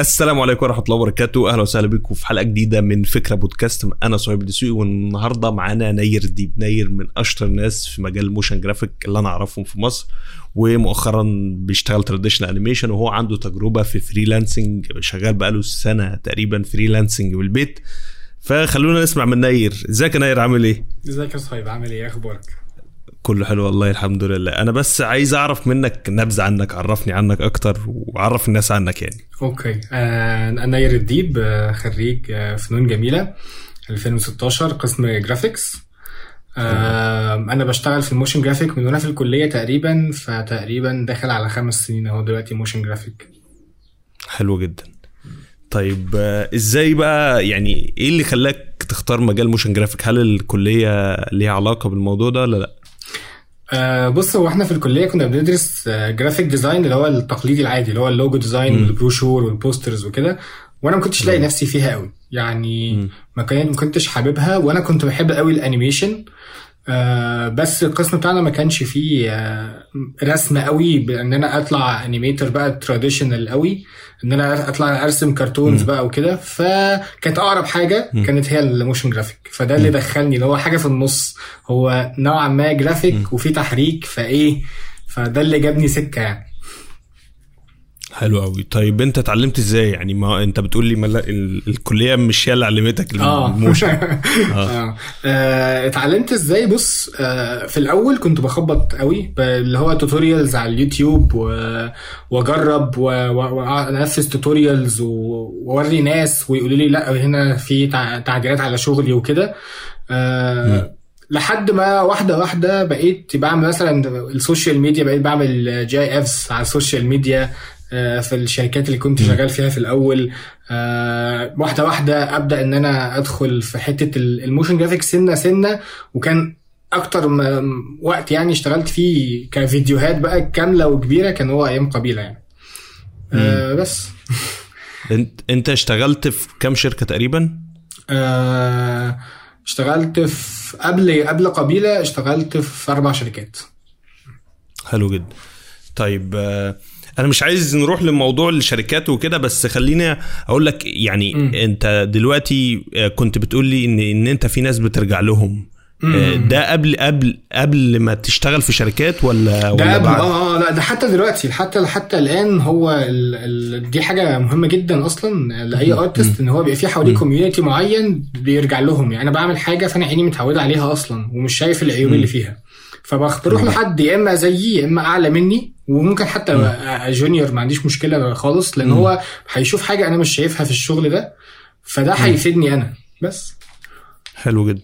السلام عليكم ورحمة الله وبركاته. أهلا وسهلا بكم في حلقة جديدة من فكرة بودكاست. أنا صهيب دسوقي والنهاردة معانا ناير ديب. ناير من أشطر الناس في مجال ال motion graphic اللي أنا أعرفهم في مصر ومؤخرا بيشتغل traditional animation وهو عنده تجربة في freelancing شغال بقاله سنة تقريبا freelancing بالبيت. فخلونا نسمع من ناير. إزيك يا ناير؟ عامل إيه؟ إزيك يا صهيب؟ عامل إيه أخبارك؟ كله حلو والله الحمد لله. أنا بس عايز أعرف منك نبذة عنك عرفني عنك أكتر وعرف الناس عنك يعني. Okay. آه أنا ناير الديب آه خريج آه فنون جميلة 2016 قسم graphics أنا بشتغل في ال motion graphic من وأنا في الكلية تقريبا فتقريبا داخل على خمس سنين أهو دلوقتي motion graphic حلو جدا. طيب إزاي بقى يعني إيه اللي خلاك تختار مجال motion graphic هل الكلية ليها علاقة بالموضوع ده ولا لأ؟ آه بص هو إحنا في الكلية كنا بندرس آه graphic design اللي هو التقليدي العادي اللي هو ال logo design. وال brochure وال posters وكده وأنا ما كنتش لاقي نفسي فيها قوي يعني مم. ما كان ما كنتش حاببها وأنا كنت بحب قوي ال animation آه بس القسم بتاعنا ما كانش فيه آه رسم قوي بأن أنا أطلع animator بقى traditional قوي أن أنا أطلع أرسم cartoons. بقى وكده. فكانت أقرب حاجة. كانت هي ال motion graphic فده اللي دخلني اللي هو حاجة في النص. هو نوعا ما جرافيك وفي تحريك فإيه؟ فده اللي جابني سكة يعني. حلو قوي. طيب انت اتعلمت إزاي؟ يعني ما انت بتقول لي ملا... ال... الكلية مش هي اللي علمتك ال motion آه. آه. آه، اتعلمت إزاي؟ بص آه في الأول كنت بخبط قوي ب- اللي هو tutorials على اليوتيوب و- واجرب و- و- وأنفذ tutorials وأوري ناس ويقولوا لي لأ هنا في تع- تعديلات على شغلي وكده. آه لحد ما واحدة واحدة بقيت بعمل مثلا ال social media بقيت بعمل GIFs على ال social media آه، في الشركات اللي كنت شغال فيها في الأول. آه، واحدة واحدة أبدأ إن أنا أدخل في حتة ال- ال motion graphic سنة سنة وكان أكتر وقت يعني اشتغلت فيه كفيديوهات بقى كاملة وكبيرة كان هو أيام قبيلة يعني. آه بس. انت أنت اشتغلت في كام شركة تقريبا؟ آه اشتغلت في قبل قبل قبيلة اشتغلت في أربع شركات. حلو جدا. طيب آه، أنا مش عايز نروح لموضوع الشركات وكده بس خليني أقول لك يعني مم. انت دلوقتي آه، كنت بتقول لي ان ان انت في ناس بترجع لهم. آه، مم. ده قبل قبل قبل ما تشتغل في شركات ولا ده ولا قبل بعد؟ آه آه لا ده حتى دلوقتي حتى حتى الآن هو ال ال دي حاجة مهمة جدا أصلا لأي artist إن هو بيبقى في حواليه community معين بيرجع لهم. يعني أنا بعمل حاجة فأنا عيني متعودة عليها أصلا ومش شايف العيوب اللي فيها. فبروح لحد يا إما زيي يا إما أعلى مني وممكن حتى أبقى جونيور ما عنديش مشكلة خالص لأن هو هيشوف حاجة أنا مش شايفها في الشغل ده فده هيفيدني أنا بس. حلو جدا.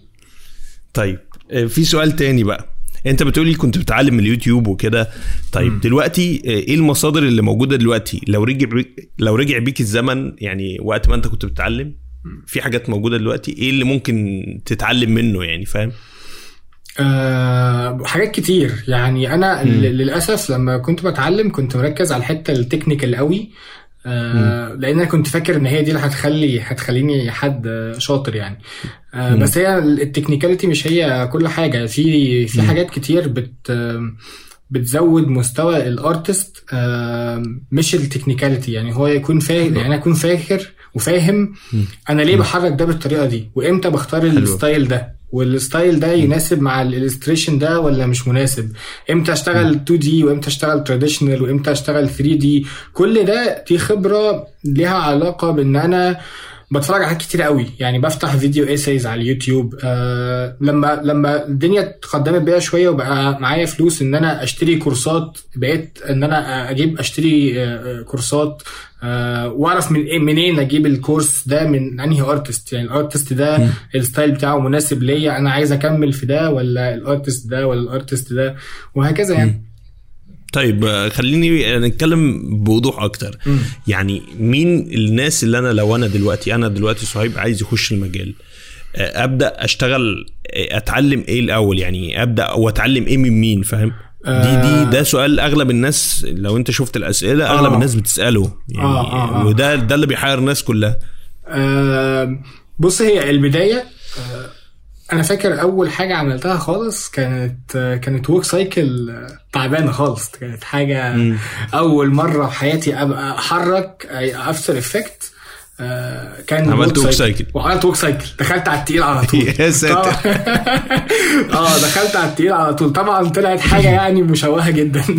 طيب آه، في سؤال تاني بقى. أنت بتقولي كنت بتعلم من اليوتيوب وكده. طيب دلوقتي آه، إيه المصادر اللي موجودة دلوقتي؟ لو رجع بيك لو رجع بيك الزمن يعني وقت ما أنت كنت بتتعلم في حاجات موجودة دلوقتي إيه اللي ممكن تتعلم منه يعني فاهم؟ أه حاجات كتير. يعني أنا ل- للأسف لما كنت بتعلم كنت مركز على الحتة ال technical قوي. أه لأن أنا كنت فاكر إن هي دي اللي هتخلي هتخليني حد آه، شاطر يعني. أه بس هي ال technicality مش هي كل حاجة. في في حاجات كتير بت بتزود مستوى ال artist آم، مش ال technicality. يعني هو يكون فاهم يعني أنا أكون فاكر وفاهم أنا ليه بحرك ده بالطريقة دي؟ وإمتى بختار ال style ده؟ وال style ده يناسب مع ال illustration ده ولا مش مناسب؟ إمتى أشتغل 2D؟ وإمتى أشتغل traditional وإمتى أشتغل 3D؟ كل ده دي خبرة ليها علاقة بإن أنا بتفرج على حاجات كتير قوي. يعني بفتح video essays على اليوتيوب آه لما لما الدنيا تقدمت بيها شوية وبقى معايا فلوس إن أنا أشتري كورسات بقيت إن أنا أجيب أشتري آه آه، كورسات آه وأعرف من إيه منين أجيب الكورس ده من أنهي artist يعني ال artist ده ال style بتاعه مناسب ليا أنا عايز أكمل في ده ولا ال artist ده ولا ال artist ده وهكذا يعني. طيب آه، خليني نتكلم بوضوح أكتر. مم. يعني مين الناس اللي أنا لو أنا دلوقتي أنا دلوقتي صهيب عايز يخش المجال آه، أبدأ أشتغل آه، أتعلم إيه الأول؟ يعني أبدأ وأتعلم إيه من مين؟ فاهم؟ دي دي ده سؤال أغلب الناس لو أنت شفت الأسئلة أغلب آه. الناس بتسأله. يعني آه، آه، آه. وده ده اللي بيحير الناس كلها. آه، بص هي البداية آه، أنا فاكر أول حاجة عملتها خالص كانت كانت walk cycle تعبانة خالص كانت حاجة مم. أول مرة في حياتي أبقى أحرك After Effect كان عملت cycle. cycle. وعملت walk cycle دخلت على التقيل على طول يا ساتر. آه دخلت على التقيل على طول طبعا طلعت حاجة يعني مشوهة جدا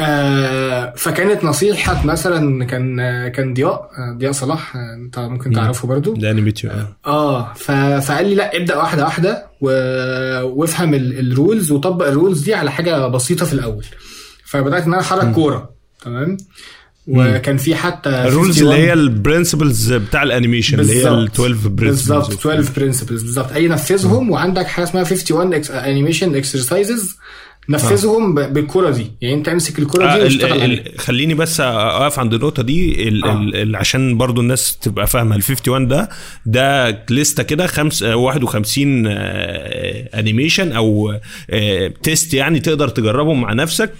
آه، فكانت نصيحة مثلا كان كان ضياء آه، ضياء صلاح آه، انت ممكن تعرفه برضو. ده animator آه. فقال لي لا ابدأ واحدة واحدة. وافهم ال- ال rules وطبق ال rules دي على حاجة بسيطة في الأول. فبدأت إن أنا أحرك كورة تمام؟ وكان في حتى الرولز 51 اللي هي ال principles بتاع ال animation اللي هي ال بالظبط. 12 principles بالظبط 12 principles بالظبط. أي نفذهم وعندك حاجة اسمها 51 animation exercises نفذهم ب- بالكرة دي. يعني انت امسك الكرة دي آه ال واشتغل عليها. ال خليني بس أقف عند النقطة دي. ال آه. ال ال عشان برضو الناس تبقى فاهمة. ال 51 ده ده لستة كده خمس آه، 51 آه، animation أو آه، test يعني تقدر تجربهم مع نفسك.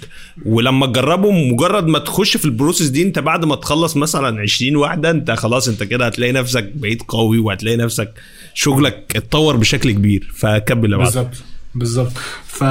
ولما تجربهم مجرد ما تخش في ال process دي انت بعد ما تخلص مثلا 20 واحدة انت خلاص انت كده هتلاقي نفسك بقيت قوي وهتلاقي نفسك شغلك اتطور بشكل كبير. فكمل يا بالظبط. بالظبط. ف...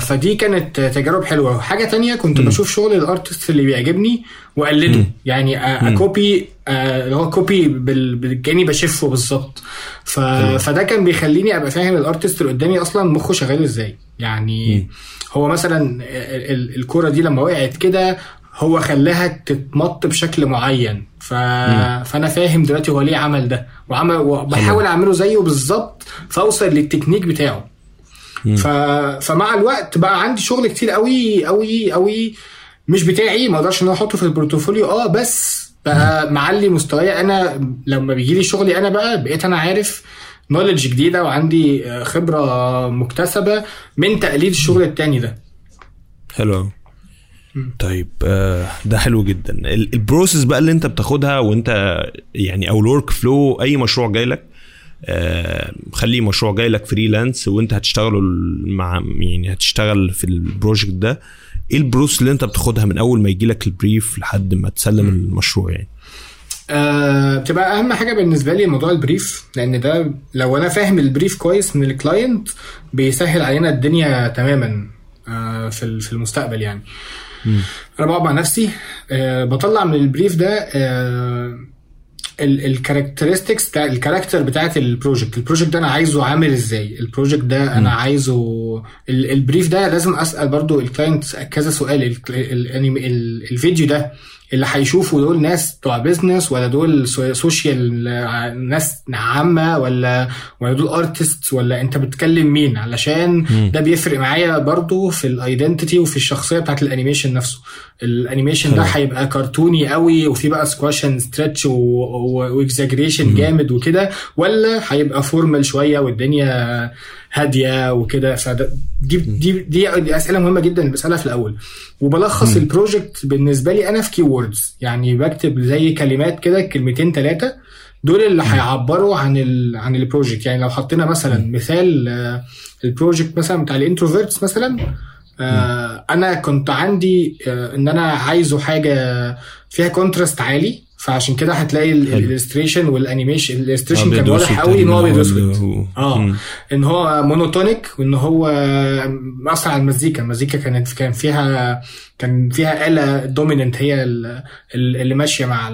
فدي كانت تجارب حلوة. حاجة تانية كنت بشوف شغل ال artist اللي بيعجبني وأقلده. يعني أ- ا copy اللي هو copy بال... كاني بشفه بالظبط. ف... فده كان بيخليني أبقى فاهم ال artist اللي قدامي أصلا مخه شغال إزاي. يعني هو مثلا ال- ال- الكورة دي لما وقعت كده هو خلاها تتمط بشكل معين. ف... فأنا فاهم دلوقتي هو ليه عمل ده. وعمل وبحاول أعمله زيه بالظبط فأوصل للتكنيك بتاعه. ف... فمع الوقت بقى عندي شغل كتير قوي قوي قوي. مش بتاعي ما أقدرش إن أنا أحطه في ال portfolio. آه بس بقى معلي مستواي. أنا لما بيجي لي شغلي أنا بقى بقيت أنا عارف knowledge جديدة وعندي آه، خبرة مكتسبة من تقليد الشغل التاني ده. حلو. طيب آه، ده حلو جدا. ال- ال process بقى اللي أنت بتاخدها وأنت يعني أو ال workflow أي مشروع جاي لك خليه مشروع جاي لك freelance وانت هتشتغله مع يعني هتشتغل في ال project ده إيه ال process اللي انت بتاخدها من أول ما يجي لك ال brief لحد ما تسلم المشروع يعني؟ آه، بتبقى أهم حاجة بالنسبة لي موضوع ال brief لأن ده لو أنا فاهم ال brief كويس من ال client بيسهل علينا الدنيا تماما آه، في في المستقبل يعني. أنا بقعد مع نفسي آه، بطلع من ال brief ده ال characteristics بتاع ال character بتاعت ال project ال project ده أنا عايزه عامل إزاي؟ ال project ده أنا عايزه ال- ال brief ده لازم أسأل برضو ال client كذا سؤال. ال- ال- ال anim- ال- الفيديو ده اللي هيشوفوا دول ناس بتوع business ولا دول so- social آه، ناس عامة ولا ولا دول artist ولا انت بتكلم مين؟ علشان ده بيفرق معايا برضو في ال identity وفي الشخصية بتاعت ال animation نفسه. ال animation ده. هيبقى كرتوني قوي وفي بقى squash and stretch و exaggeration جامد وكده ولا هيبقى formal شوية والدنيا هادية وكده. فده دي دي دي, دي أسئلة مهمة جدا بسألها في الأول. وبلخص ال project بالنسبة لي أنا في key words يعني بكتب زي كلمات كده كلمتين ثلاثة دول اللي هيعبروا عن ال عن ال project يعني لو حطينا مثلا مثال آه، ال project مثلا بتاع ال Introverts مثلا آه أنا كنت عندي آه إن أنا عايزه حاجة فيها contrast عالي. فعشان كده هتلاقي ال illustration وال animation ال illustration كان واضح قوي إن هو ابيض واسود آه. إن هو monotonic وإن هو مأثر على المزيكا. المزيكا كانت كان فيها كان فيها آلة dominant هي ال- ال- اللي ماشية مع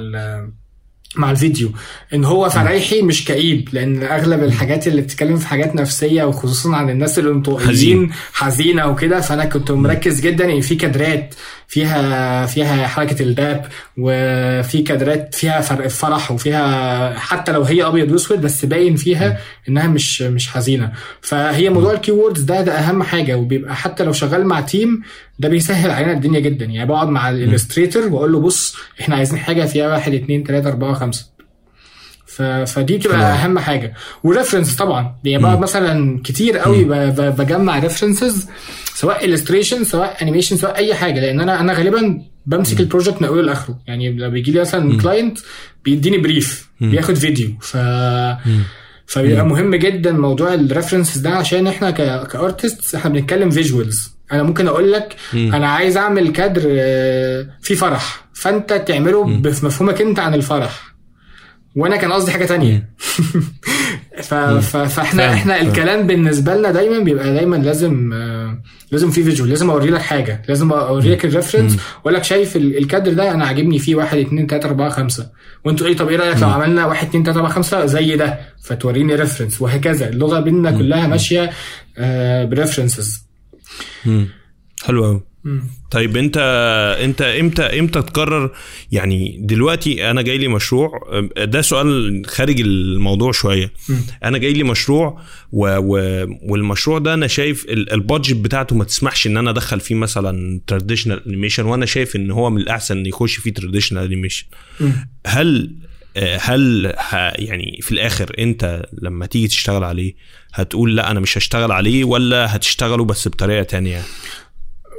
مع الفيديو. إن هو فريحي مش كئيب لأن أغلب الحاجات اللي بتتكلم في حاجات نفسية وخصوصا عن الناس حزين. الانطوائيين حزينة وكده فأنا كنت مركز جدا إن في كادرات. فيها فيها حركة ال dab وفي كادرات فيها فرق فرح وفيها حتى لو هي أبيض وأسود بس باين فيها إنها مش مش حزينة. فهي موضوع ال key words ده ده أهم حاجة وبيبقى حتى لو شغال مع team ده بيسهل علينا الدنيا جدا. يعني بقعد مع ال illustrator وأقول له بص إحنا عايزين حاجة فيها واحد اتنين تلاتة أربعة خمسة. فدي بتبقى. أهم حاجة. و reference طبعا. يعني بقعد مثلا كتير قوي. بجمع references سواء illustration سواء animation سواء أي حاجة. لأن أنا أنا غالبا بمسك ال project من أوله لآخره. يعني لو بيجي لي مثلا client بيديني brief بياخد فيديو ف فبيبقى مهم جدا موضوع ال references ده عشان إحنا ك... ك artist إحنا بنتكلم visuals أنا ممكن أقول لك أنا عايز أعمل كادر آه، فيه فرح. فأنت تعمله بمفهومك أنت عن الفرح. وأنا كان قصدي حاجة تانية. ف... ف... فاحنا إحنا. الكلام بالنسبة لنا دايما بيبقى دايما لازم آه، لازم في visual لازم أوري لك حاجة لازم أوري لك ال reference وأقول لك شايف ال- الكادر ده أنا عاجبني فيه 1 2 3 4 5 وأنتوا إيه؟ طب إيه رأيك لو عملنا 1 2 3 4 5 زي ده. فتوريني reference وهكذا. اللغة بيننا كلها ماشية ب references مم. حلو قوي طيب انت انت إمتى إمتى تقرر؟ يعني دلوقتي أنا جاي لي مشروع ده سؤال خارج الموضوع شوية. أنا جاي لي مشروع و و والمشروع ده أنا شايف ال- budget بتاعته ما تسمحش ان أنا ادخل فيه مثلا traditional animation وأنا شايف ان هو من الأحسن إن يخش فيه traditional animation هل هل يعني في الآخر انت لما تيجي تشتغل عليه هتقول لا أنا مش هشتغل عليه ولا هتشتغله بس بطريقة تانية؟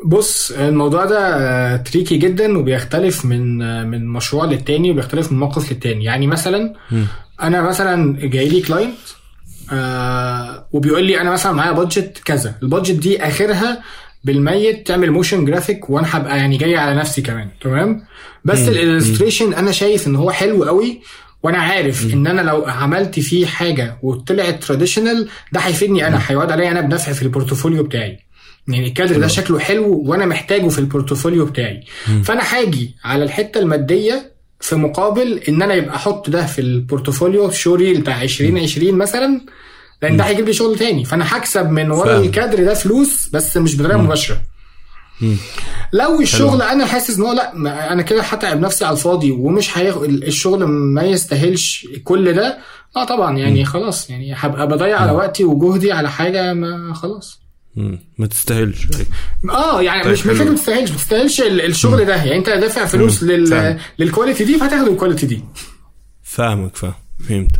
بص الموضوع ده tricky جدا وبيختلف من من مشروع للتاني وبيختلف من موقف للتاني. يعني مثلا أنا مثلا جاي لي client آه وبيقول لي أنا مثلا معايا budget كذا. ال budget دي آخرها بالميت تعمل motion graphic وأنا هبقى يعني جاي على نفسي كمان تمام؟ بس ال illustration أنا شايف إن هو حلو قوي وأنا عارف إن أنا لو عملت فيه حاجة وطلعت traditional ده هيفيدني أنا هيعود عليا أنا بنفع في ال portfolio بتاعي. يعني الكادر ده شكله حلو وأنا محتاجه في ال portfolio بتاعي. فأنا هاجي على الحتة المادية في مقابل إن أنا يبقى أحط ده في ال portfolio showreel بتاع 2020 مثلا لأن ده هيجيب لي شغل تاني. فأنا هكسب من ورا. الكادر ده فلوس بس مش بطريقة مباشرة. لو الشغل أنا حاسس إن هو لأ أنا كده هتعب نفسي على الفاضي ومش هياخد الشغل ما يستاهلش كل ده آه طبعا يعني خلاص يعني هبقى بضيع على وقتي وجهدي على حاجة ما خلاص. ما تستاهلش. آه يعني طيب مش مش. فكره ما تستاهلش. ما تستاهلش ال- الشغل ده. يعني انت دافع فلوس. لل. لل quality دي فهتاخد ال quality دي. فاهمك فاهم. فهمت.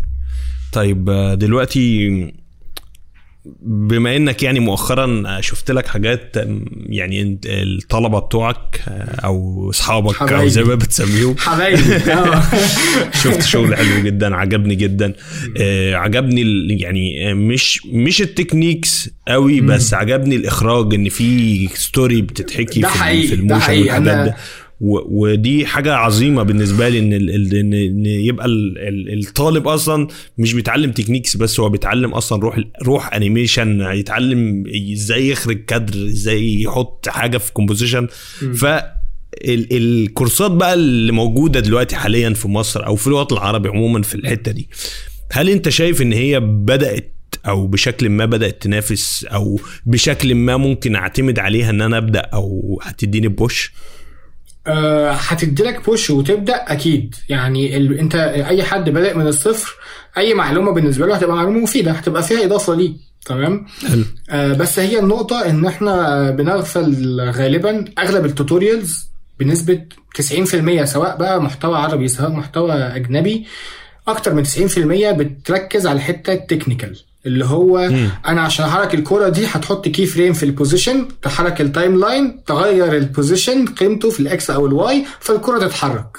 طيب آه، دلوقتي بما انك يعني مؤخرا شفت لك حاجات يعني انت- الطلبة بتوعك آه، أو اصحابك أو. زي ما بتسميهم. حبايبي. آه. شفت شغل حلو جدا عجبني جدا. آه عجبني يعني آه، مش مش ال techniques قوي بس عجبني الإخراج إن في story بتتحكي في, في ده ال motion حقيقي. والحاجات ده. ودي حاجة عظيمة بالنسبة لي إن ان يبقى ال- ال- الطالب أصلا مش بيتعلم techniques بس هو بيتعلم أصلا روح روح animation يتعلم إزاي يخرج كادر إزاي يحط حاجة في composition ف ال- الكورسات بقى اللي موجودة دلوقتي حاليا في مصر أو في الوطن العربي عموما في الحتة دي هل أنت شايف إن هي بدأت أو بشكل ما بدأت تنافس أو بشكل ما ممكن أعتمد عليها إن أنا أبدأ أو هتديني بوش آه، هتدي لك push وتبدأ أكيد. يعني ال... أنت أي حد بادئ من الصفر أي معلومة بالنسبة له هتبقى معلومة مفيدة هتبقى فيها إضافة ليه. تمام؟ آه بس هي النقطة إن إحنا بنغفل غالبا أغلب ال tutorials بنسبة 90% سواء بقى محتوى عربي سواء محتوى أجنبي أكتر من 90% بتركز على الحته ال technical اللي هو مم. أنا عشان أحرك الكرة دي هتحط key frame في ال position تحرك ال timeline تغير ال position قيمته في ال X أو ال Y فالكرة تتحرك.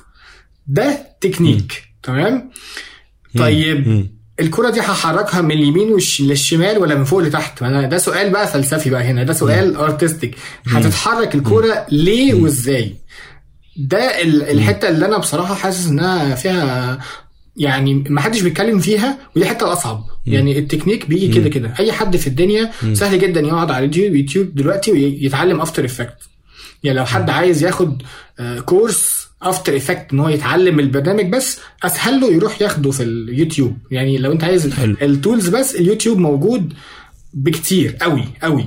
ده تكنيك تمام؟ طيب مم. الكرة دي هحركها من اليمين للشمال ولا من فوق لتحت؟ أنا ده سؤال بقى فلسفي بقى هنا ده سؤال artistic هتتحرك الكرة ليه وإزاي؟ ده ال- الحتة اللي أنا بصراحة حاسس إنها فيها يعني ما حدش بيتكلم فيها ودي الحته الأصعب. يعني التكنيك بيجي كده كده. أي حد في الدنيا سهل جدا يقعد على اليوتيوب يوتيوب دلوقتي ويتعلم After Effects يعني لو حد عايز ياخد آه، كورس After Effects إن هو يتعلم البرنامج بس أسهل له يروح ياخده في اليوتيوب. يعني لو أنت عايز. ال tools بس اليوتيوب موجود بكتير قوي قوي.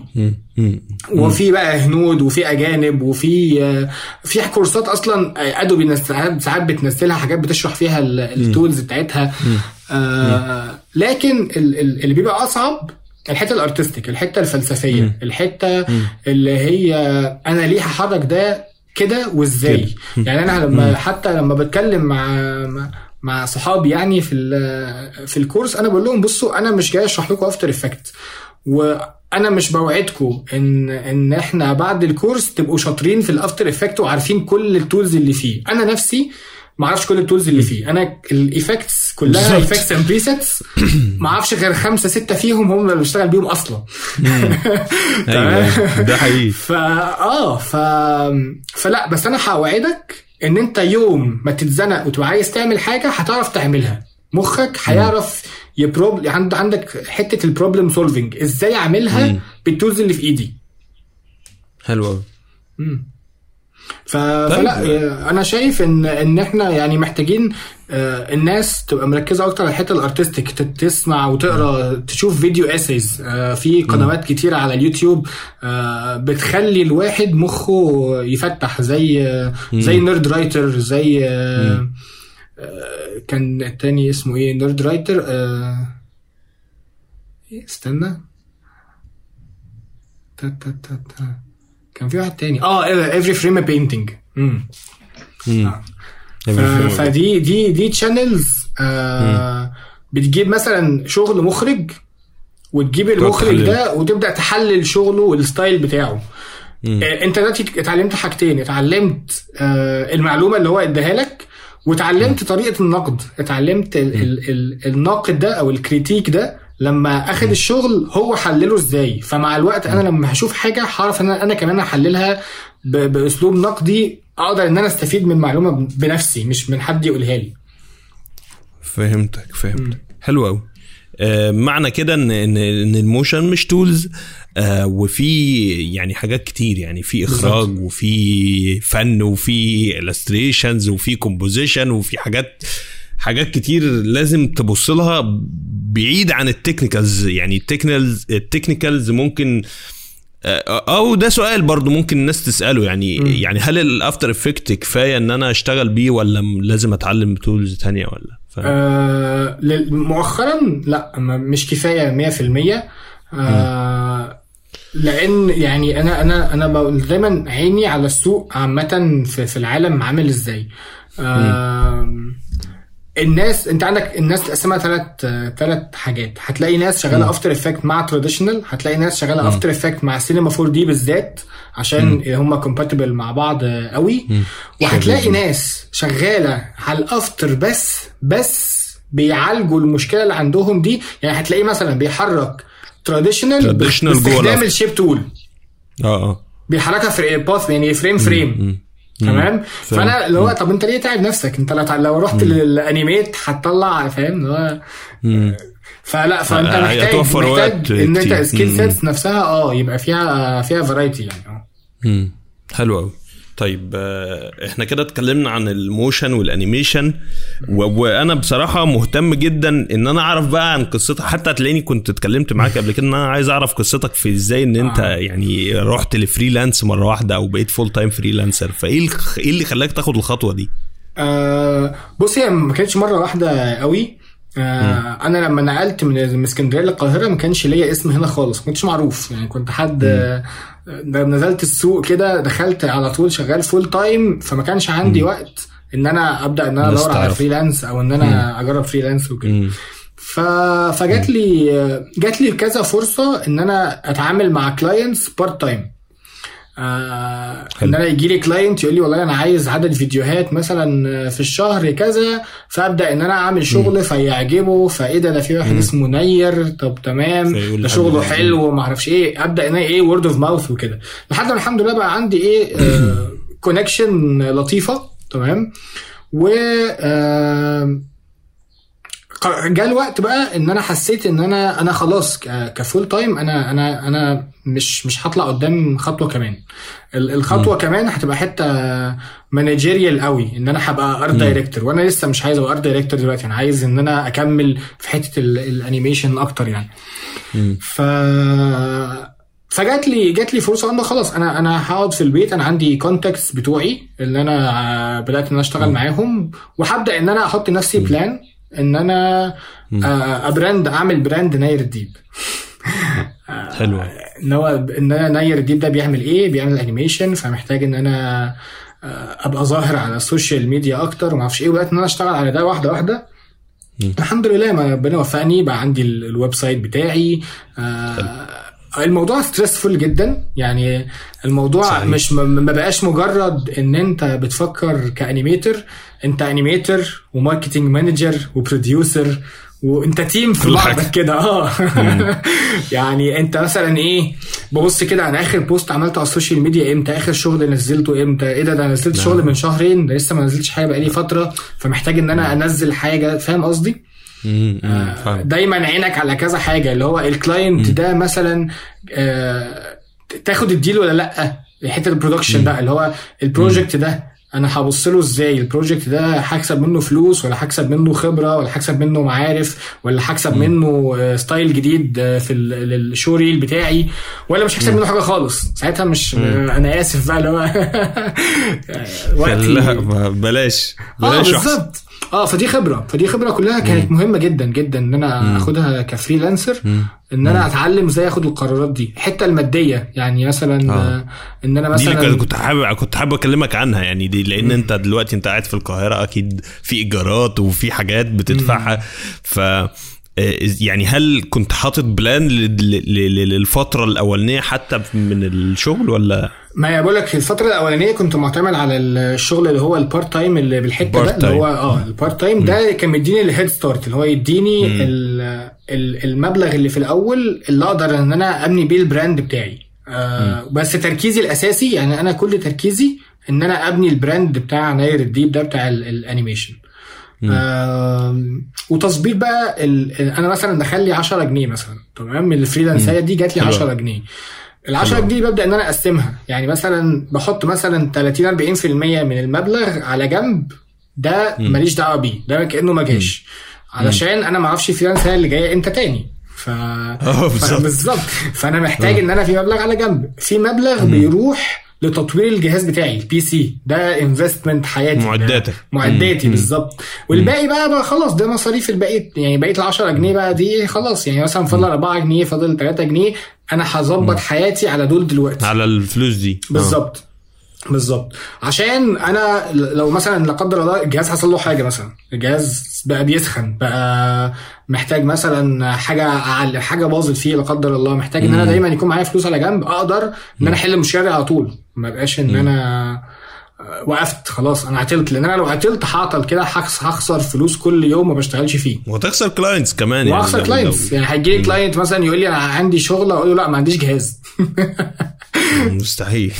وفي بقى هنود وفي أجانب وفي آه، في كورسات أصلا آه، Adobe ساعات ساعات بتنزلها حاجات بتشرح فيها ال- ال tools بتاعتها. آه لكن ال- ال- اللي بيبقى أصعب الحتة ال artistic الحتة الفلسفية الحتة اللي هي أنا ليه هحرك ده كده وإزاي؟ يعني أنا لما حتى لما بتكلم مع مع- صحابي يعني في في الكورس أنا بقول لهم بصوا أنا مش جاي أشرح لكم After Effects وأنا مش بوعدكم إن إن إحنا بعد الكورس تبقوا شاطرين في ال After Effects وعارفين كل ال tools اللي فيه. أنا نفسي ما أعرفش كل ال tools اللي فيه. أنا ال effects كلها. effects and presets ما أعرفش غير خمسة ستة فيهم هم اللي بشتغل بيهم أصلا. أيوه ده حقيقي. فا آه ف فلا بس أنا هوعدك إن أنت يوم ما تتزنق وتبقى عايز تعمل حاجة هتعرف تعملها. مخك هيعرف يبروب عند عندك حتة ال problem solving إزاي اعملها. بال tools اللي في إيدي. حلو قوي ف... فلا آه، أنا شايف ان إن إحنا يعني محتاجين آه، الناس تبقى مركزة أكتر على الحتة ال artistic تسمع وتقرأ تشوف video essays في قنوات كتيره على اليوتيوب آه، بتخلي الواحد مخه يفتح زي آه، زي Nerdwriter زي آه، آه، كان التاني اسمه إيه؟ Nerdwriter آه، استنى. تا تا تا تا. كان في واحد تاني. آه Every Frame a Painting. فدي دي دي channels آه بتجيب مثلا شغل مخرج وتجيب المخرج. ده وتبدأ تحلل شغله وال style بتاعه. آه انت دلوقتي اتعلمت حاجتين. اتعلمت آه المعلومة اللي هو اداها لك واتعلمت طريقة النقد. اتعلمت ال ال ال الناقد ده أو ال critic ده لما أخد الشغل هو حلله إزاي. فمع الوقت أنا لما هشوف حاجة هعرف إن أنا كمان أحللها ب- بأسلوب نقدي أقدر إن أنا أستفيد من معلومة بنفسي مش من حد يقولها لي. فهمتك فهمتك. حلو قوي معنى كده ان ان إن ال motion مش tools آه وفي يعني حاجات كتير يعني في إخراج وفي فن وفي illustrations وفي composition وفي حاجات حاجات كتير لازم تبص لها بعيد عن ال technicals يعني ال technicals ال technicals ممكن آه، أو ده سؤال برضو ممكن الناس تسأله. يعني مم. يعني هل ال After Effect كفاية إن أنا أشتغل بيه ولا م- لازم أتعلم tools تانية ولا؟ فاهم؟ آه مؤخرا لا مش كفاية 100% آه لأن يعني أنا أنا أنا دايما عيني على السوق عامة في, في العالم عامل إزاي. آه الناس انت عندك الناس تقسمها ثلاث ثلاث حاجات. هتلاقي ناس شغالة After Effect مع traditional هتلاقي ناس شغالة After Effect مع سينما 4 دي بالذات عشان هم compatible مع بعض قوي. وهتلاقي. ناس شغالة على ال After بس بس بيعالجوا المشكلة اللي عندهم دي. يعني هتلاقيه مثلا بيحرك traditional باستخدام. ال shape tool آه آه. بيحركها في path يعني frame frame تمام؟ فأنا اللي هو طب أنت ليه تعب نفسك؟ أنت لو لو رحت لل Animate هتطلع فاهم؟ اللي هو فلا فأنت محتاج محتاج إن أنت. skill. sets نفسها آه يبقى فيها فيها variety يعني آه. حلو قوي طيب آه، إحنا كده اتكلمنا عن ال motion وال animation وأنا بصراحة مهتم جدا إن أنا أعرف بقى عن قصتك. حتى هتلاقيني كنت اتكلمت معاك قبل كده إن أنا عايز أعرف قصتك في إزاي إن أنت آه. يعني رحت ل freelance مرة واحدة أو بقيت full-time freelancer. فإيه إيه اللي خلاك تاخد الخطوة دي؟ آه بص هي ما كانتش مرة واحدة قوي. آه أنا لما نقلت من اسكندرية للقاهرة ما كانش ليا اسم هنا خالص ما كنتش معروف. يعني كنت حد آه نزلت السوق كده دخلت على طول شغال full-time فما كانش عندي وقت إن أنا أبدأ إن أنا أدور على. freelance أو إن أنا أجرب freelance وكده. ف... فجات لي جات لي كذا فرصة إن أنا أتعامل مع clients part-time آه إن أنا يجي لي client يقول لي والله أنا عايز عدد فيديوهات مثلا في الشهر كذا فأبدأ إن أنا أعمل شغل فيعجبه فإيه ده؟ ده في واحد اسمه ناير. طب تمام. ده شغله. حلو وما أعرفش إيه. أبدأ إن أنا إيه word of mouth وكده. لحد ما الحمد لله بقى عندي إيه connection لطيفة. تمام. و آه جاء الوقت بقى إن أنا حسيت إن أنا أنا خلاص ك full-time أنا أنا أنا مش مش هطلع قدام خطوة كمان. ال- الخطوة كمان هتبقى حتة managerial قوي إن أنا هبقى art director وأنا لسه مش عايز أبقى art director دلوقتي أنا عايز إن أنا أكمل في حتة ال- ال animation أكتر يعني. ف فجات لي جات لي فرصة انه خلاص أنا أنا هقعد في البيت أنا عندي contacts بتوعي اللي أنا آه، بدأت إن أنا أشتغل معاهم وهبدأ إن أنا أحط لنفسي plan إن أنا آه، ا brand اعمل brand ناير الديب حلو. إن هو إن أنا ناير الديب ده بيعمل إيه؟ بيعمل animation فمحتاج إن أنا آه، أبقى ظاهر على ال social media أكتر وما أعرفش إيه وبدأت إن أنا أشتغل على ده واحدة واحدة. الحمد لله ما ربنا وفقني بقى عندي ال- ال website بتاعي. آه الموضوع stressful جدا. يعني الموضوع صحيح. مش ما بقاش مجرد إن أنت بتفكر ك animator انت animator و marketing manager و producer وانت team في بعضك. كده. آه. يعني انت مثلا إيه ببص كده أنا آخر post عملته على ال social media إمتى آخر شغل نزلته إمتى إيه ده ده أنا نزلت شغل من شهرين ده لسه ما نزلتش حاجة بقالي فترة فمحتاج إن أنا أنزل حاجة. فاهم قصدي. آه،. دايما عينك على كذا حاجة اللي هو ال client ده مثلا آه، تاخد ال deal ولا لأ؟ حتة ال production بقى اللي هو ال project ده. أنا هبص له إزاي؟ ال project ده هكسب منه فلوس ولا هكسب منه خبرة ولا هكسب منه معارف ولا هكسب منه آه، style جديد آه، في ال- ال showreel بتاعي ولا مش هكسب منه حاجة خالص؟ ساعتها مش آه، أنا آسف بقى اللي هو وقتي. لا بلاش. بلاش أحسن. بالظبط. آه فدي خبرة. فدي خبرة كلها كانت مهمة جدا جدا إن أنا آخدها ك freelancer إن أنا أتعلم إزاي آخد القرارات دي. الحته المادية يعني مثلا آه. آه. إن أنا دي اللي مثلا كنت حابب كنت حابب أكلمك عنها يعني دي لأن أنت دلوقتي أنت قاعد في القاهرة أكيد في إيجارات وفي حاجات بتدفعها. ف آه، يعني هل كنت حاطط plan لل- لل- للفترة الأولانية حتى من الشغل ولا؟ ما بقول لك الفترة الأولانية كنت معتمد على الشغل اللي هو ال part-time اللي بالحته ده اللي. هو آه ال part-time ده كان مديني ال head start اللي هو يديني ال- ال- المبلغ اللي في الأول اللي أقدر إن أنا أبني بيه ال brand بتاعي. آه بس تركيزي الأساسي يعني أنا كل تركيزي إن أنا أبني ال brand بتاع ناير الديب ده بتاع ال- ال animation آم، وتظبيط بقى أنا مثلا دخل لي 10 جنيه مثلا تمام؟ من ال freelance يه دي جات لي حلو. 10 جنيه. ال 10 جنيه ببدأ إن أنا أقسمها. يعني مثلا بحط مثلا 30 40% من المبلغ على جنب ده ماليش دعوة بيه. ده كأنه ما جاش. علشان أنا ما أعرفش ال freelance اللي جاية إمتى تاني. ف آه بالظبط. بالظبط. فأنا محتاج إن أنا في مبلغ على جنب. في مبلغ بيروح لتطوير الجهاز بتاعي ال PC ده investment حياتي. معداتك. معداتي بالظبط. والباقي بقى, بقى خلاص ده مصاريف البقيه يعني بقية ال 10 جنيه بقى دي خلاص. يعني مثلا فاضل 4 جنيه فاضل 3 جنيه أنا هظبط حياتي على دول دلوقتي. على الفلوس دي. آه. بالظبط. بالظبط. عشان أنا لو مثلا لا قدر الله الجهاز حصل له حاجة مثلا. الجهاز بقى بيسخن بقى محتاج مثلا حاجة أعل- حاجة باظت فيه لا قدر الله. محتاج إن أنا دايما يكون معايا فلوس على جنب أقدر إن أنا أحل المشكلة دي على طول. ما بقاش إن أنا وقفت خلاص أنا عطلت. لأن أنا لو عطلت هعطل كده هخس- هخسر فلوس كل يوم ما بشتغلش فيه. وتخسر clients كمان يعني. واخسر لو- clients يعني هيجي لي client مثلا يقول لي أنا عندي شغل أقول له لأ ما عنديش جهاز. مستحيل.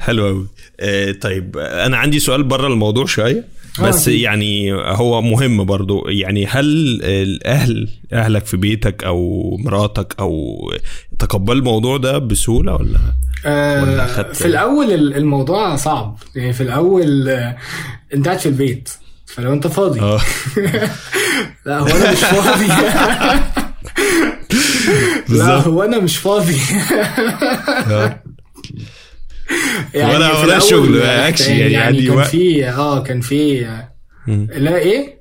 حلو قوي طيب آه، أنا عندي سؤال بره الموضوع شوية بس آه. يعني هو مهم برضو. يعني هل الاهل أهلك في بيتك أو مراتك أو تقبلوا الموضوع ده بسهولة ولا؟ ولا آه خدت- في الأول ال- الموضوع صعب. يعني في الأول آه، أنت قاعد في البيت فلو أنت فاضي. لا هو أنا مش فاضي. لا. هو أنا مش فاضي. يعني ولا ولا شغل، يعني أكشن يعني عادي كان. في آه كان في لا إيه؟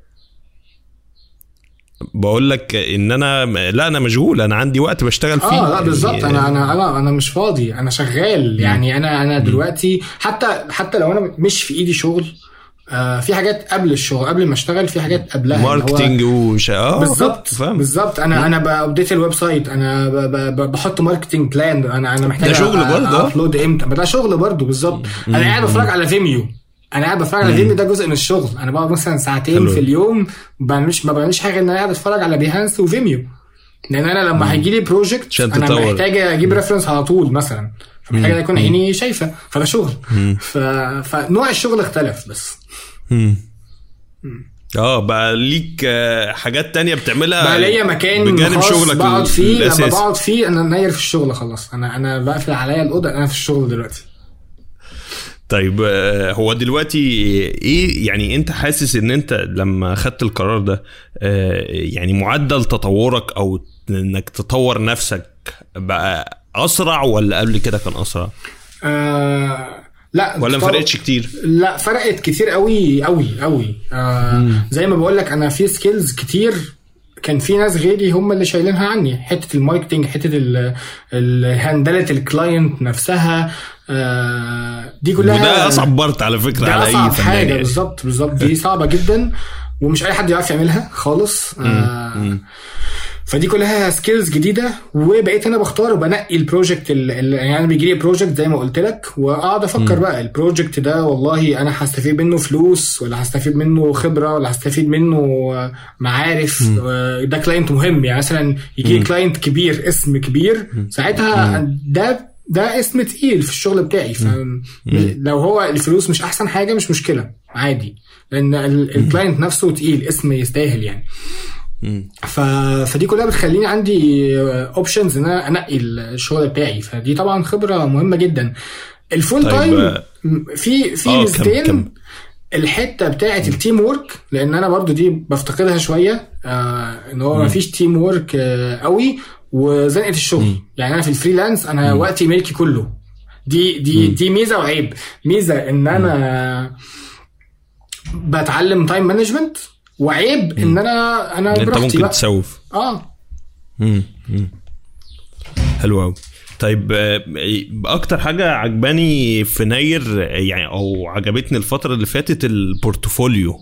بقول لك إن أنا لا أنا مشغول أنا عندي وقت بشتغل فيه. آه لا يعني- بالظبط أنا أنا أنا أنا مش فاضي. أنا شغال. يعني أنا أنا دلوقتي حتى حتى لو أنا مش في إيدي شغل آه في حاجات قبل الشغل قبل ما أشتغل في حاجات قبلها marketing وش آه بالظبط بالظبط أنا أنا ب update ال website أنا بحط marketing plan أنا أنا محتاج ده شغل برضه. upload إمتى؟ ده شغل برضه بالظبط. أنا قاعد بتفرج على Vimeo أنا قاعد بتفرج على Vimeo ده جزء من الشغل. أنا بقعد مثلا ساعتين حلو. في اليوم ما بعملش ما بعملش حاجة إن أنا قاعد اتفرج على Behance و Vimeo لأن أنا لما هيجي لي project أنا تطور. محتاج أجيب reference على طول مثلا. فمحتاج اكون عيني شايفة. فده شغل. ف... فنوع الشغل اختلف بس. آه بقى ليك آه، حاجات تانية بتعملها بقى ليا مكان بجانب شغلك بقعد فيه لما. بقعد فيه أنا ناير في الشغل خلاص. أنا أنا بقفل عليا الأوضة أنا في الشغل دلوقتي. طيب آه، هو دلوقتي إيه يعني أنت حاسس إن أنت لما خدت القرار ده آه، يعني معدل تطورك أو إنك تطور نفسك بقى أسرع ولا قبل كده كان أسرع؟ آه لا ولا ما فرقتش كتير؟ لا فرقت كتير قوي قوي قوي. آه زي ما بقول لك أنا في skills كتير كان في ناس غيري هم اللي شايلينها عني. حتة الماركتنج حتة الهندله الكلاينت نفسها آه دي كلها وده أصعب part على فكرة ده على أي فنان حاجة. يعني. بالظبط بالظبط. دي صعبة جدا ومش أي حد يعرف يعملها خالص. آه فدي كلها skills جديدة وبقيت أنا بختار وبنقي ال project ال- ال- يعني أنا بيجي لي project زي ما قلت لك وأقعد أفكر بقى ال project ده والله أنا هستفيد منه فلوس ولا هستفيد منه خبرة ولا هستفيد منه معارف ده client مهم. يعني مثلا يجي لي client كبير اسم كبير ساعتها ده ده اسم تقيل في الشغل بتاعي. فلو هو الفلوس مش أحسن حاجة مش مشكلة عادي. لأن ال client نفسه تقيل اسم يستاهل يعني. ف... فدي كلها بتخليني عندي options إن أنا أنقي الشغل بتاعي. فدي طبعا خبرة مهمة جدا. ال full طيب، time آه، في في آه، ميزتين. الحتة بتاعة ال teamwork لأن أنا برضو دي بفتقدها شوية آه إن هو ما فيش teamwork آه قوي وزنقة الشغل. يعني أنا في ال freelance أنا وقتي ملكي كله. دي دي دي ميزة وعيب. ميزة إن أنا بتعلم time management وعيب إن أنا أنا أنت ممكن بقى. تسوف. آه. مم. مم. حلو قوي طيب آه، أكتر حاجة عجباني في ناير يعني أو عجبتني الفترة اللي فاتت ال portfolio.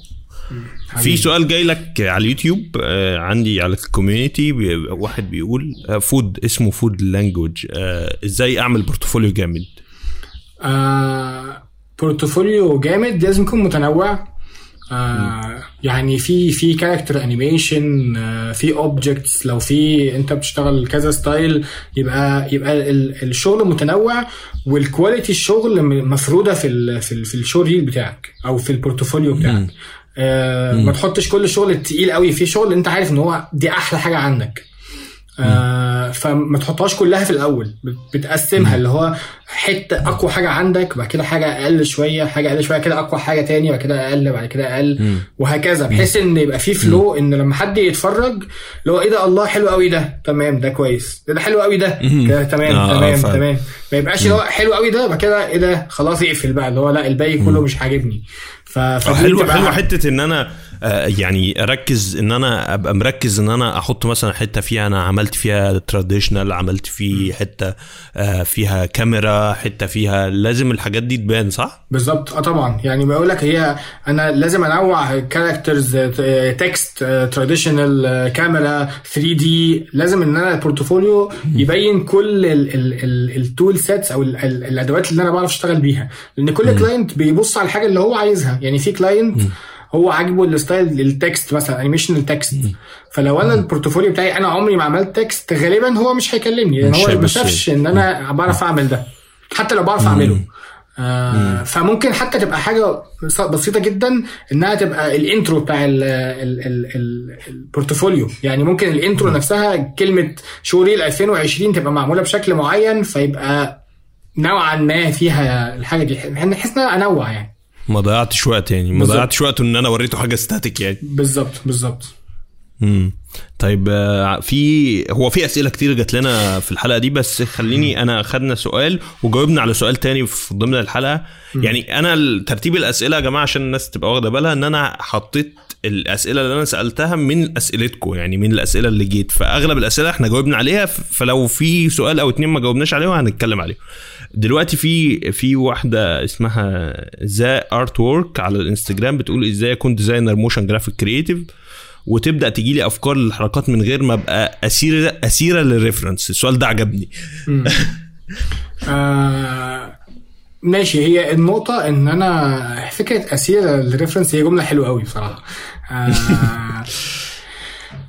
في. سؤال جاي لك على اليوتيوب آه، عندي على ال community واحد بيقول فود اسمه Food Language إزاي أعمل portfolio جامد؟ آه portfolio جامد لازم يكون متنوع. آه يعني في في character animation آه في objects لو في انت بتشتغل كذا style يبقى يبقى ال- الشغل متنوع وال quality الشغل مفرودة في ال في, ال في ال showreel بتاعك أو في ال portfolio بتاعك. آه ما تحطش كل الشغل التقيل قوي في شغل انت عارف ان هو دي أحلى حاجة عندك. آه فما تحطهاش كلها في الأول. بت- بتقسمها اللي هو حتة أقوى حاجة عندك بعد كده حاجة أقل شوية حاجة أقل شوية كده أقوى حاجة تاني بعد كده أقل بعد كده أقل وهكذا بحيث إن يبقى في فلو إن لما حد يتفرج اللي هو إيه ده الله حلو قوي ده تمام ده كويس ده, ده حلو قوي ده كده تمام آه، تمام فاهم. تمام. ما يبقاش اللي هو حلو قوي ده بعد كده إيه ده خلاص يقفل بقى اللي هو لا الباقي كله مش عاجبني. ف فدي حلو حتة إن أنا آه، يعني أركز إن أنا أبقى مركز إن أنا أحط مثلا حتة فيها أنا عملت فيها traditional عملت في حتة آه، فيها كاميرا حتة فيها. لازم الحاجات دي تبان صح؟ بالظبط. آه طبعا. يعني بقول لك هي أنا لازم أنوع characters text traditional كاميرا 3D لازم إن أنا ال portfolio يبين كل ال tool sets أو ال- ال- الأدوات اللي أنا بعرف أشتغل بيها. لأن كل client بيبص على الحاجة اللي هو عايزها. يعني في client هو عاجبه ال style ال text مثلا animation ال text فلو أنا ال portfolio بتاعي أنا عمري ما عملت text غالبا هو مش هيكلمني. لأن هو ما شافش إن أنا بعرف أعمل ده. حتى لو بعرف أعمله. آه فممكن حتى تبقى حاجة بس- بسيطة جدا إنها تبقى ال intro بتاع ال ال ال ال ال portfolio يعني ممكن ال intro نفسها كلمة showreel 2020 تبقى معمولة بشكل معين فيبقى نوعا ما فيها الحاجة دي. نحس ان أنا أنوع يعني. ما ضيعتش وقت يعني. ما. ضيعتش وقت إن أنا وريته حاجة ستاتيك يعني. بالظبط بالظبط. امم طيب آه، في هو في أسئلة كتير جات لنا في الحلقة دي بس خليني أنا خدنا سؤال وجاوبنا على سؤال تاني في ضمن الحلقة. يعني أنا ترتيب الأسئلة يا جماعة عشان الناس تبقى واخدة بالها إن أنا حطيت الأسئلة اللي أنا سألتها من أسئلتكم يعني من الأسئلة اللي جيت. فأغلب الأسئلة إحنا جاوبنا عليها فلو في سؤال أو اتنين ما جاوبناش عليهم هنتكلم عليهم. دلوقتي في في واحدة اسمها The Artwork على الإنستجرام بتقول إزاي أكون designer motion graphic creative وتبدأ تجي لي أفكار للحركات من غير ما أبقى اسيره أسيرة لل reference السؤال ده عجبني آه ماشي هي النقطة إن أنا فكرة أسيرة ال reference هي جملة حلوة أوي بصراحة. آه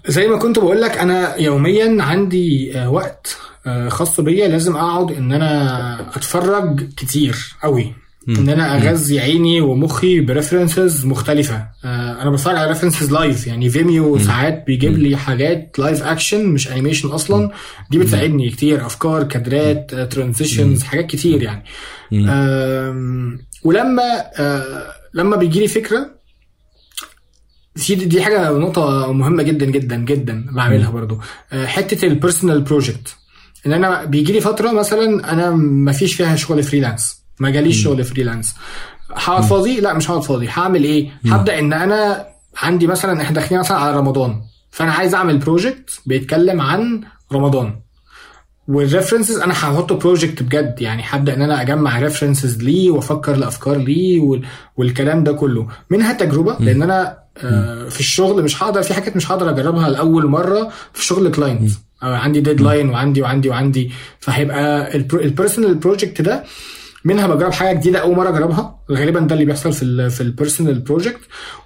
زي ما كنت بقول لك أنا يوميا عندي آه وقت آه خاص بيا لازم أقعد إن أنا أتفرج كتير أوي. إن أنا أغذي عيني ومخي ب references مختلفة. آه أنا بتفرج على references live يعني Vimeo ساعات بيجيب لي حاجات live action مش animation أصلا. دي بتساعدني كتير أفكار كادرات transitions حاجات كتير يعني. آم، ولما آه لما بيجي لي فكرة في دي حاجة نقطة مهمة جدا جدا جدا بعملها برضو. آه، حتة ال personal project إن أنا بيجي لي فترة مثلا أنا ما فيش فيها شغل freelance ما جاليش شغل freelance هقعد فاضي؟ لا مش هقعد فاضي. هعمل إيه؟ هبدأ إن أنا عندي مثلا إحنا داخلين مثلا على رمضان. فأنا عايز أعمل project بيتكلم عن رمضان. وال references أنا هحط project بجد. يعني هبدأ إن أنا أجمع references ليه وأفكر لأفكار ليه وال... والكلام ده كله. منها تجربة لأن أنا آه في الشغل مش هقدر في حاجات مش هقدر أجربها لأول مرة في شغل client آه عندي deadline وعندي وعندي وعندي. فهيبقى ال personal project ده منها بجرب حاجة جديدة أول مرة أجربها غالبا ده اللي بيحصل في ال في ال personal project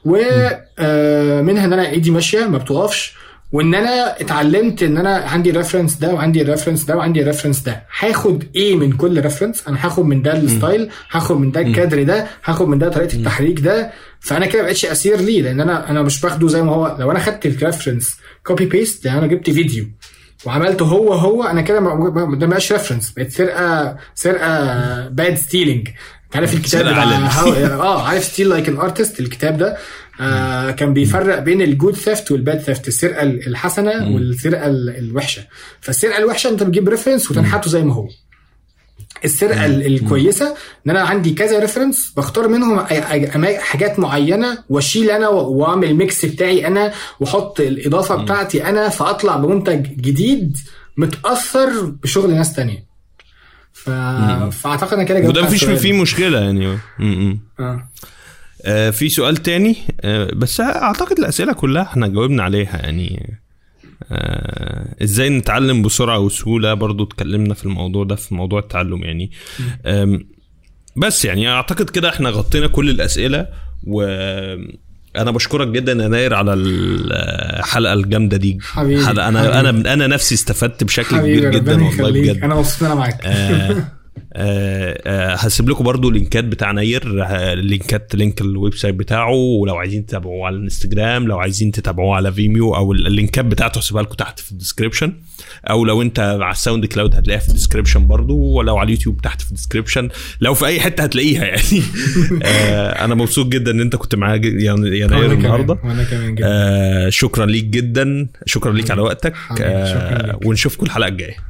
ومنها إن أنا إيدي ماشية ما بتقفش وإن أنا اتعلمت إن أنا عندي ال reference ده وعندي ال reference ده وعندي ال reference ده. هاخد إيه من كل reference أنا هاخد من ده ال style هاخد من ده الكادر ده هاخد من ده طريقة التحريك ده. فأنا كده بقتش اسير ليه لأن أنا أنا مش باخده زي ما هو. لو أنا خدت ال reference copy paste يعني أنا جبت فيديو وعملته هو هو أنا كده ما- ده مبقاش reference بقت سرقه سرقه bad stealing عارف الكتاب بتاع. how- آه عارف Steal Like an Artist الكتاب ده. آه كان بيفرق بين ال good theft وال bad theft السرقة الحسنة والسرقة ال- الوحشة. فالسرقة الوحشة أنت بتجيب reference وتنحته زي ما هو. السرقة ال- الكويسة إن أنا عندي كذا reference بختار منهم حاجات معينة وأشيل أنا وأعمل ميكس بتاعي أنا وأحط الإضافة بتاعتي أنا فأطلع بمنتج جديد متأثر بشغل ناس تانية. ف... فأعتقد أنا كده وده مفيش. فيه مشكلة يعني. م- م. آه. آه في سؤال تاني آه بس أعتقد الأسئلة كلها إحنا جاوبنا عليها يعني. آه إزاي نتعلم بسرعة وسهولة؟ برضو اتكلمنا في الموضوع ده في موضوع التعلم يعني. بس يعني أعتقد كده إحنا غطينا كل الأسئلة و أنا بشكرك جدا يا ناير على الحلقة الجامدة دي. حبيبي، حلقة أنا حبيبي. أنا أنا نفسي استفدت بشكل كبير جدا والله بجد. أنا مبسوط إن أنا معاك. آه، هسيب لكم برضو اللينكات بتاع نير آه، اللينكات link ال website بتاعه ولو عايزين تتابعوه على الانستجرام لو عايزين تتابعوه على Vimeo أو اللينكات بتاعته هسيبها لكم تحت في ال description أو لو أنت على ال SoundCloud هتلاقيها في ال description برضو ولو على اليوتيوب تحت في ال description لو في أي حتة هتلاقيها يعني. آه، أنا مبسوط جدا إن أنت كنت معايا يعني يا نير النهارده كمان وأنا كمان جدا. آه، شكرا ليك جدا شكرا ليك على وقتك. آه،. ونشوفكم الحلقة الجاية.